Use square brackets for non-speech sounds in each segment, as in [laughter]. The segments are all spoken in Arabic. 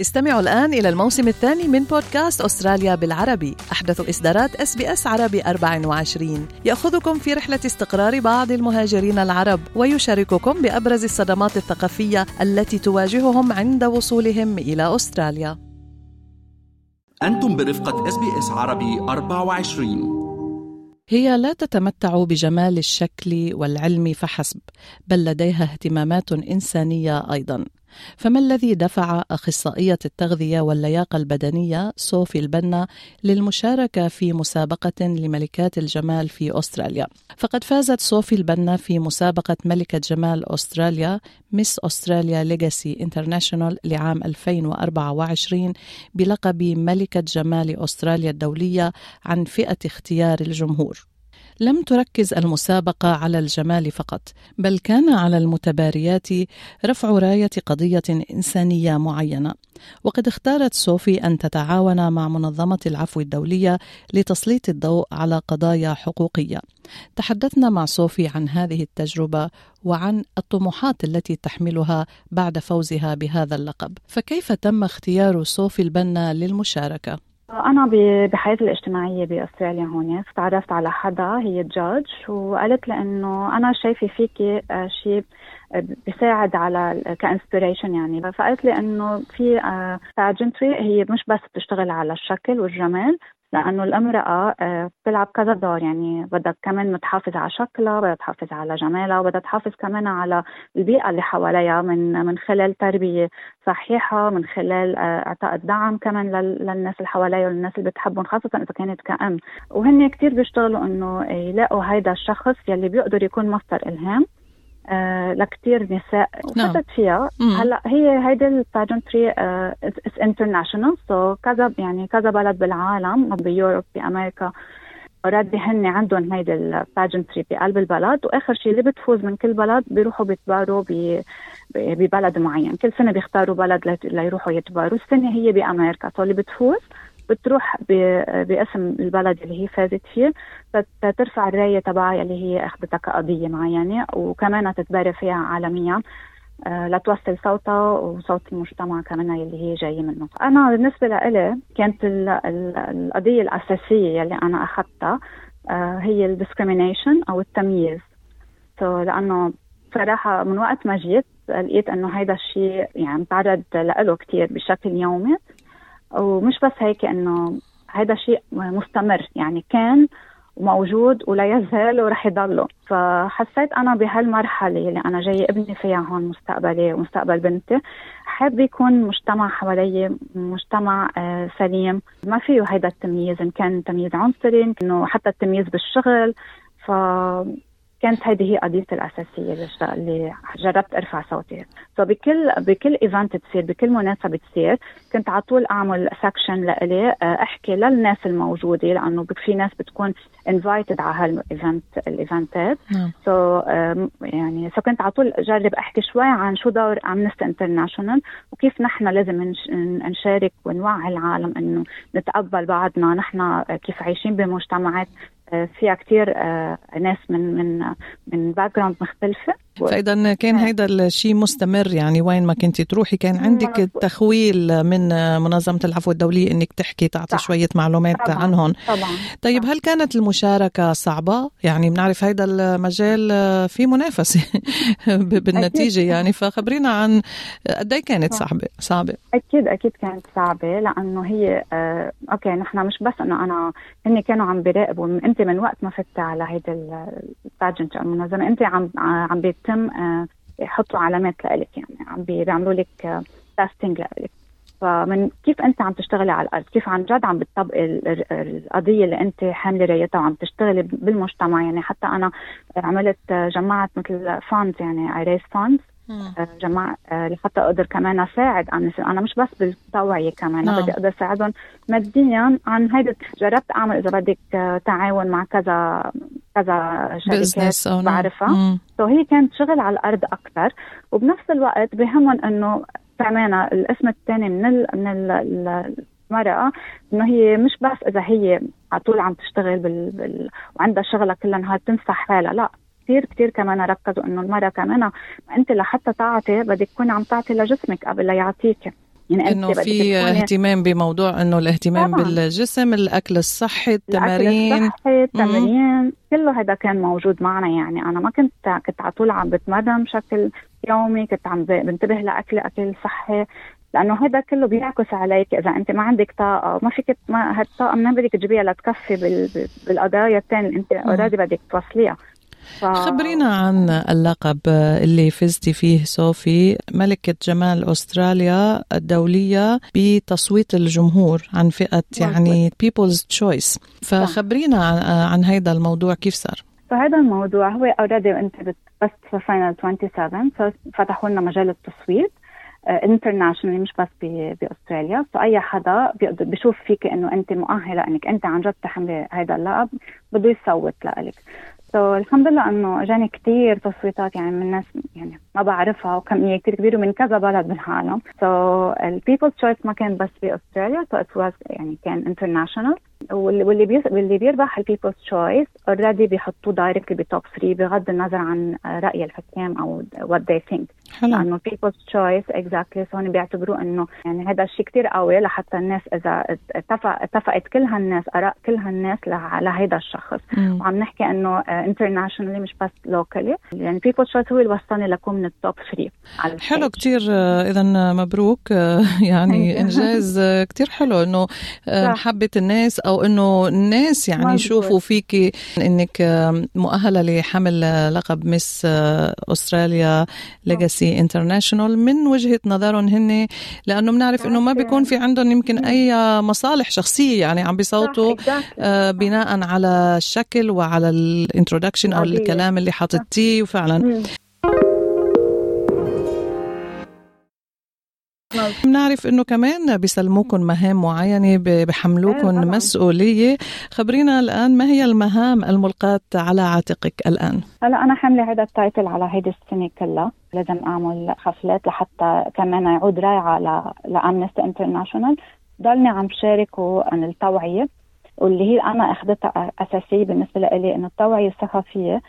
استمعوا الآن إلى الموسم الثاني من بودكاست أستراليا بالعربي. أحدث إصدارات SBS عربي 24 يأخذكم في رحلة استقرار بعض المهاجرين العرب ويشارككم بأبرز الصدمات الثقافية التي تواجههم عند وصولهم إلى أستراليا. أنتم برفقة SBS عربي 24 هي لا تتمتع بجمال الشكل والعلم فحسب بل لديها اهتمامات إنسانية أيضا. فما الذي دفع أخصائية التغذية واللياقة البدنية صوفي البنا للمشاركة في مسابقة لملكات الجمال في أستراليا؟ فقد فازت صوفي البنا في مسابقة ملكة جمال أستراليا Miss Australia Legacy International لعام 2024 بلقب ملكة جمال أستراليا الدولية عن فئة اختيار الجمهور. لم تركز المسابقة على الجمال فقط بل كان على المتباريات رفع راية قضية إنسانية معينة. وقد اختارت صوفي أن تتعاون مع منظمة العفو الدولية لتسليط الضوء على قضايا حقوقية. تحدثنا مع صوفي عن هذه التجربة وعن الطموحات التي تحملها بعد فوزها بهذا اللقب. فكيف تم اختيار صوفي البنا للمشاركة؟ أنا بحياتي الاجتماعية بأستراليا هون تعرفت على حدا هي judge وقالت لي إنه أنا شايفة فيكي آه، شيء بيساعد على ك inspiration يعني. فقالت لي إنه في pageantry آه، هي مش بس بتشتغل على الشكل والجمال لأنه المرأة آه، بتلعب كذا دور. يعني بدها كمان تحافظ على شكلها بدها تحافظ على جمالها وبدها تحافظ كمان على البيئة اللي حواليها من من خلال تربية صحيحة من خلال آه، إعطاء الدعم كمان للناس اللي حواليها والناس اللي بتحبهم خاصة إذا كانت كأم. وهن كثير بيشتغلوا إنه يلاقوا هيدا الشخص يلي بيقدر يكون مصدر إلهام. آه لكثير نساء نعم. وفتت فيها. هلا هي هيدي ال pageantry it's international so كذا يعني كذا بلد بالعالم بيوروب بامريكا already هن عندهم هيدي ال pageantry بقلب البلد. وآخر شيء اللي بتفوز من كل بلد بيروحوا بيتباروا ببلد معين. كل سنة بيختاروا بلد ليروحوا يتباروا. السنة هي بأمريكا. so اللي بتفوز بتروح باسم البلد اللي هي فازت فيه ترفع الراية تبعها اللي هي أخذتها كقضية معينة وكمان تتبارى فيها عالميا. آه، لتوصل صوتها وصوت المجتمع كمان اللي هي جاية منه. أنا بالنسبة لإلي كانت القضية الأساسية اللي أنا أخذتها آه، هي ال discrimination أو التمييز. So لأنه صراحة من وقت ما جيت لقيت إنه هيدا الشيء يعني متعرض له كثير بشكل يومي. ومش بس هيك إنه هذا شيء مستمر يعني كان وموجود ولا يزال ورح يضله. فحسيت أنا بهالمرحلة اللي أنا جاي أبني فيها هون مستقبلي ومستقبل بنتي حاب يكون مجتمع حوالي مجتمع آه، سليم. ما فيه هيدا التمييز إن كان تمييز عنصري إنه حتى التمييز بالشغل. ف كانت هذه هي قضيتي الأساسية اللي جربت أرفع صوتي. so بكل بكل event تصير بكل مناسبة تصير كنت على طول أعمل section لإلي آه، أحكي للناس الموجودة لأنه في ناس بتكون invited على هال event ال eventات so يعني so كنت على طول أجرب أحكي شوي عن شو دور Amnesty International وكيف نحن لازم نشارك ونوعي العالم إنه نتقبل بعضنا نحن كيف عايشين بمجتمعات فيها كثير آه، ناس من من من background مختلفة. فإذا كان هيدا الشيء مستمر يعني وين ما كنت تروحي كان عندك التخويل من منظمة العفو الدوليه إنك تحكي تعطي صح. شوية معلومات طبعا. عنهم. طبعا. طيب هل كانت المشاركة صعبة؟ يعني بنعرف هيدا المجال في منافسة [laughs] بالنتيجة يعني. فخبرينا عن قد إيه كانت صعبة؟ صعبة. أكيد أكيد كانت صعبة لأنه هي آه okay نحن مش بس إنه أنا هن كانوا عم بيراقبوا انت من وقت ما فتت على هيدا ال pageant المنظمه انت عم عم بيتم آه، يحطوا علامات لإلك يعني عم بيعملوا لك testing لإلك. فمن كيف انت عم تشتغلي على الأرض؟ كيف عن جد عم بتطبقي القضية اللي انت حاملة رايتها وعم تشتغلي بالمجتمع؟ يعني حتى أنا عملت جمعت مثل funds يعني اي raise funds جماعة لحتى أقدر كمان أساعد عن أنا مش بس بالتوعيه كمان نعم. بدي أقدر أساعدهم ماديا عن هيدا جربت أعمل إذا بدك تعاون مع كذا كذا شركات نعم. بعرفها. سو هي كانت شغل على الأرض أكثر. وبنفس الوقت بهمهم إنه كمان الاسم الثاني من ال من ال المرأة إنه هي مش بس إذا هي على طول عم تشتغل بال... بال... وعندها شغلها كل النهار تنصح حالها لا. كثير كثير كمان ركزوا إنه المرأة كمان أنت لحتى تعطي بدك تكون عم تعطي لجسمك قبل ليعطيك يعني إنه في اهتمام بموضوع إنه الاهتمام طبعا. بالجسم الأكل الصحي التمارين. الاكل الصحي التمارين كله هذا كان موجود معنا يعني. أنا ما كنت كنت على طول عم بتمرن بشكل يومي كنت عم بنتبه لأكل أكل صحي. لأنه هذا كله بيعكس عليك. إذا أنت ما عندك طاقة ما فيك ما هالطاقة ما بدك تجيبيها لتكفي بالقضايا الثانية اللي أنت already بدك توصليها. ف... خبرينا عن اللقب اللي فزتي فيه صوفي ملكة جمال أستراليا الدولية بتصويت الجمهور عن فئة يعني People's Choice. فخبرينا عن, عن هذا الموضوع كيف صار؟ فهذا الموضوع هو already انت بس في final 27 فتحوا لنا مجال التصويت internationally آه، مش بس بأستراليا. فاي حدا بشوف فيك إنه أنت مؤهلة إنك أنت عن جد تحملي هذا اللقب بده يصوت لك so الحمد لله إنه أجاني كثير تصويتات يعني من ناس يعني ما بعرفها وكميه كثير كبيره من كذا بلد بالعالم so ال People's Choice ما كان بس باستراليا so it يعني كان international واللي بيس... واللي بيربح ال People's Choice already بيحطوه directly ب top 3 بغض النظر عن رأي الحكام أو what they think لأنه People's Choice exactly هون بيعتبروا إنه يعني هذا الشيء كثير قوي لحتى الناس إذا اتفق اتفقت كل هالناس آراء كل هالناس لهيدا الشخص. مم. وعم نحكي إنه internationally مش بس locally يعني People's Choice هو اللي وصلني لكم من ال top 3 حلو كثير اذا مبروك [laughs] يعني [laughs] إنجاز كثير حلو إنه محبة الناس أو إنه الناس يعني يشوفوا فيك إنك مؤهلة لحمل لقب Miss أستراليا Legacy International من وجهة نظرهم هن لأنه بنعرف إنه ما بيكون في عندهم يمكن أي مصالح شخصية يعني عم بيصوتوا آه، بناء على الشكل وعلى ال introduction أو الكلام اللي حاطتيه وفعلا. بنعرف إنه كمان بيسلموكم مهام معينة بحملوكم أيوة مسؤولية. خبرينا الآن ما هي المهام الملقاة على عاتقك الآن؟ هلا أنا حاملة هذا ال title على هيدي السنة كلها. لازم أعمل حفلات لحتى كمان يعود رايعه ل Amnesty International. ضلني عم شاركوا عن التوعية واللي هي أنا أخذتها أساسية بالنسبة لي إنه التوعية الثقافية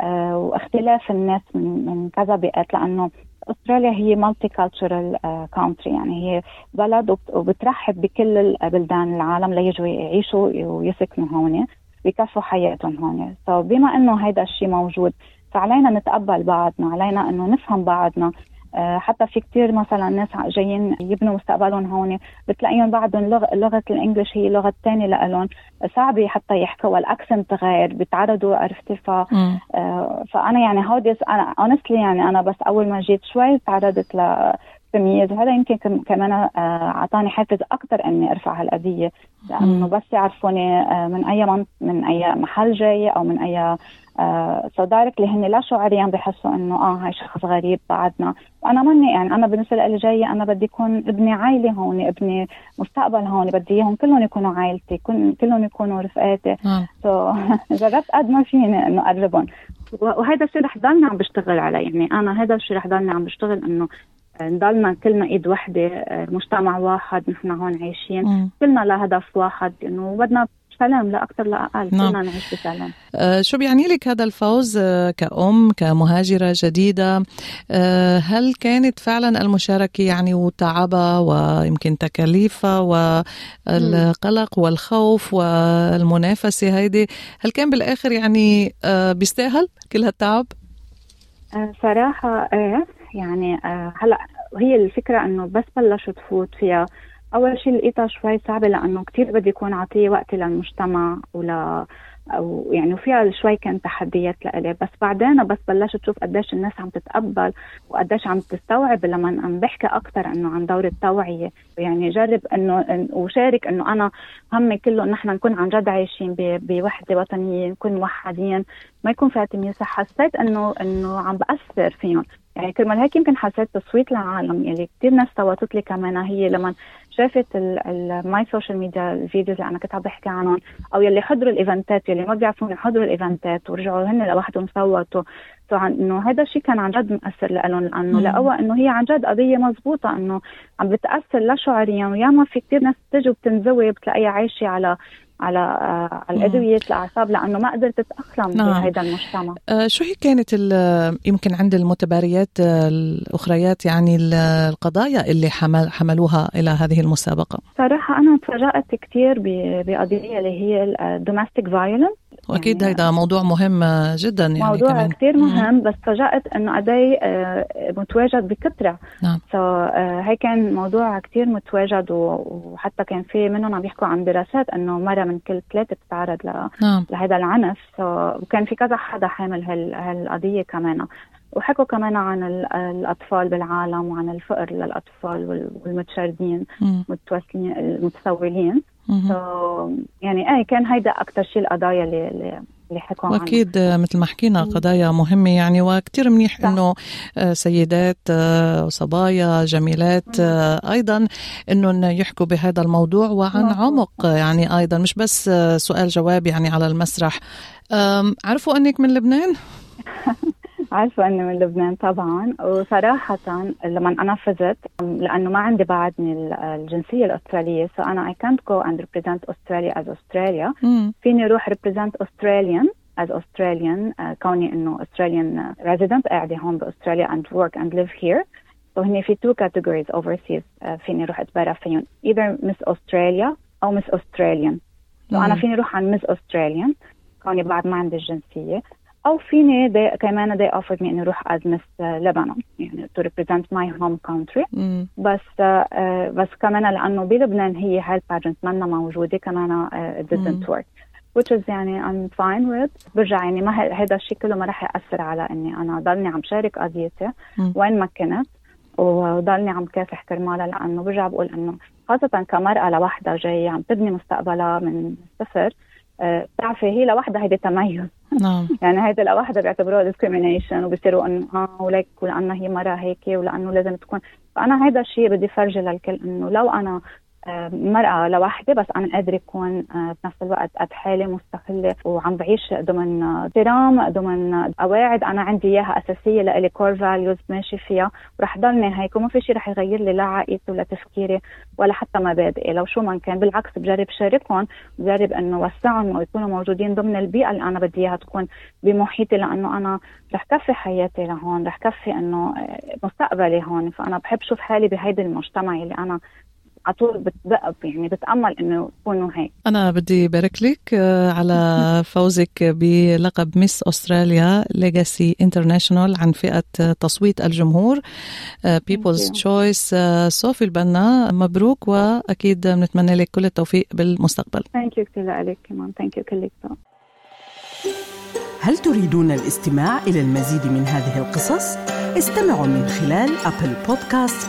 آه، واختلاف الناس من من كذا بيئات لأنه أستراليا هي multicultural country يعني هي بلد وبترحب بكل البلدان العالم ليجوا يعيشوا ويسكنوا هون بيكفوا حياتهم هون. so so بما إنه هيدا الشيء موجود فعلينا نتقبل بعضنا علينا إنه نفهم بعضنا. حتى في كتير مثلا ناس جايين يبنوا مستقبلهم هون. بتلاقيهم بعدهم لغة, لغة ال English هي لغة ثانية لهم صعبة حتى يحكوا وال accent غير بيتعرضوا عرفتي ف آه، فأنا يعني هودي أنا honestly يعني أنا بس أول ما جيت شوي تعرضت ل تمييز وهذا يمكن كمان آه، أعطاني حافز أكثر إني أرفع هالقضية. لأنه بس يعرفوني من أي من أي محل جاي أو من أي so directly هن لا شعوريا بحسوا إنه آه هاي شخص غريب بعدنا. وأنا ماني يعني أنا بالنسبة لي جاية أنا بدي يكون ابني عائلة هون ابني مستقبل هون بدي إياهم كلهم يكونوا عائلتي كلهم يكونوا رفقاتي. so [laughs] جربت قد ما فيني إنه أقربهم. وهذا الشيء رح ضلني عم بشتغل عليه يعني أنا هذا الشيء رح ضلني عم بشتغل إنه نضلنا كلنا إيد وحدة مجتمع واحد نحن هون عايشين. كلنا لهدف واحد إنه بدنا سلام لا أكثر لا أقل نعم. كلنا نعيش بسلام أه شو بيعني لك هذا الفوز أه كأم كمهاجرة جديدة أه هل كانت فعلا المشاركة يعني وتعبها ويمكن تكاليفها والقلق والخوف والمنافسة هيدي هل كان بالآخر يعني أه بيستاهل كل هالتعب؟ أه، صراحة إيه يعني أه، هلأ هي الفكرة إنه بس بلشت تفوت فيها أول شيء لقيتها شوي صعبة لأنه كثير بدي يكون عطية وقتي للمجتمع ولا أو يعني وفيها شوي كان تحديات لإلي. بس بعدين بس بلشت أشوف قديش الناس عم تتقبل وقديش عم تستوعب لما عم بحكي أكثر إنه عن دور التوعيه يعني جرب إنه وشارك إنه أنا همي كله ان إحنا نكون عن جد عايشين بوحدة وطنية نكون موحدين. ما يكون فيها تمييز حسيت انه إنه عم بأثر فيهم. يعني كرمال هيك يمكن حسيت تصويت العالم يلي كثير ناس صوتت لي كمان. هي لما شافت ال my social media ال videos اللي أنا كنت عم بحكي عنهم أو يلي حضروا ال eventات يلي ما بيعرفوني حضروا ال eventات ورجعوا هن لوحدهم صوتوا. إنه هذا الشيء كان عن جد مأثر لهم لأنه لقوا إنه هي عن جد قضية مزبوطة إنه عم بتأثر لا شعوريا وياما في كثير ناس بتجي وبتنزوي بتلاقيها عايشة على على آه، على أدوية الأعصاب لأنه ما قدرت تتاقلم نعم. بهذا المجتمع. آه شو هي كانت يمكن عند المتباريات آه، الأخريات يعني القضايا اللي حمل حملوها إلى هذه المسابقة؟ صراحة أنا تفاجأت كثير بقضية اللي هي ال domestic violence وأكيد يعني هذا موضوع مهم جدا يعني موضوع كمان. كثير مهم. بس تفاجأت إنه قد آه، متواجد بكثره نعم. so هي كان موضوع كثير متواجد وحتى كان في منهم عم يحكوا عن دراسات إنه مرأة من كل ثلاثة بتتعرض ل... نعم. لهذا العنف. وكان في كذا حدا حامل هالقضية كمان. وحكوا كمان عن الأطفال بالعالم وعن الفقر للأطفال والمتشردين المتسولين. المتسولين يعني إيه كان هيدا أكثر شيء القضايا اللي اللي حكوا عنها وأكيد مثل ما حكينا قضايا مهمة يعني وكثير منيح إنه آه، سيدات آه، وصبايا جميلات آه، أيضا انه يحكوا بهذا الموضوع وعن عمق يعني أيضا. مش بس سؤال جواب يعني على المسرح. عرفوا أنك من لبنان؟ [laughs] عارفة أني من لبنان طبعا وصراحة لما أنا فزت لأنه ما عندي بعدني الجنسية الأسترالية so أنا I can't go and represent Australia as Australia فيني أروح represent Australian as Australian uh, كوني إنه Australian resident قاعدة هون بأستراليا and work and live here so هني في two categories overseas uh, فيني أروح أتبرع فيهم either Miss Australia أو Miss Australian so أنا فيني أروح عن Miss Australian كوني بعد ما عندي الجنسية أو فيني دي كمان they offered me إني أروح as Miss لبنان يعني represent my home country mm. بس uh, بس كمان لأنه بلبنان هي هاي الباجنت منا موجودة كمان it didn't mm. work which is يعني I'm fine with برجع يعني ما هذا الشيء كله ما راح يأثر على إني أنا ضلني عم شارك قضيتي. وين ما كنت وضلني عم كافح كرمالها لأنه برجع بقول إنه خاصة كمرأة لوحدها جاية عم تبني مستقبلها من الصفر بتعرفي هي لوحدها هيدي تميز نعم. [laughs] يعني هيدا لوحدها بيعتبروها discrimination وبصيروا إنه آه ولك ولأنها هي مرة هيك ولأنه لازم تكون. فأنا هيدا الشيء بدي فرجي للكل إنه لو أنا مرأة لوحدي بس أنا قادرة أكون آه، بنفس الوقت قد حالي مستقلة وعم بعيش ضمن احترام ضمن قواعد أنا عندي إياها أساسية لإلي core values ماشي فيها. ورح ضلني هيك وما في شيء رح يغير لي لا عقيدتي ولا تفكيري ولا حتى مبادئي. لو شو ما كان بالعكس بجرب شاركهم بجرب إنه وسعهم ويكونوا موجودين ضمن البيئة اللي أنا بدي إياها تكون بمحيطي لأنه أنا رح كفي حياتي لهون رح كفي إنه آه، مستقبلي هون. فأنا بحب شوف حالي بهيدي المجتمع اللي أنا على طول بتبقى يعني بتأمل إنه يكونوا هيك. أنا بدي بارك لك آه، على [laughs] فوزك بلقب ميس أستراليا ليجاسي انترناشونال عن فئة تصويت الجمهور. People's Choice صوفي البنا مبروك وأكيد بنتمنى لك كل التوفيق بالمستقبل. thank you كثير لك كمان. thank you كلك. هل تريدون الاستماع إلى المزيد من هذه القصص؟ استمعوا من خلال أبل بودكاست،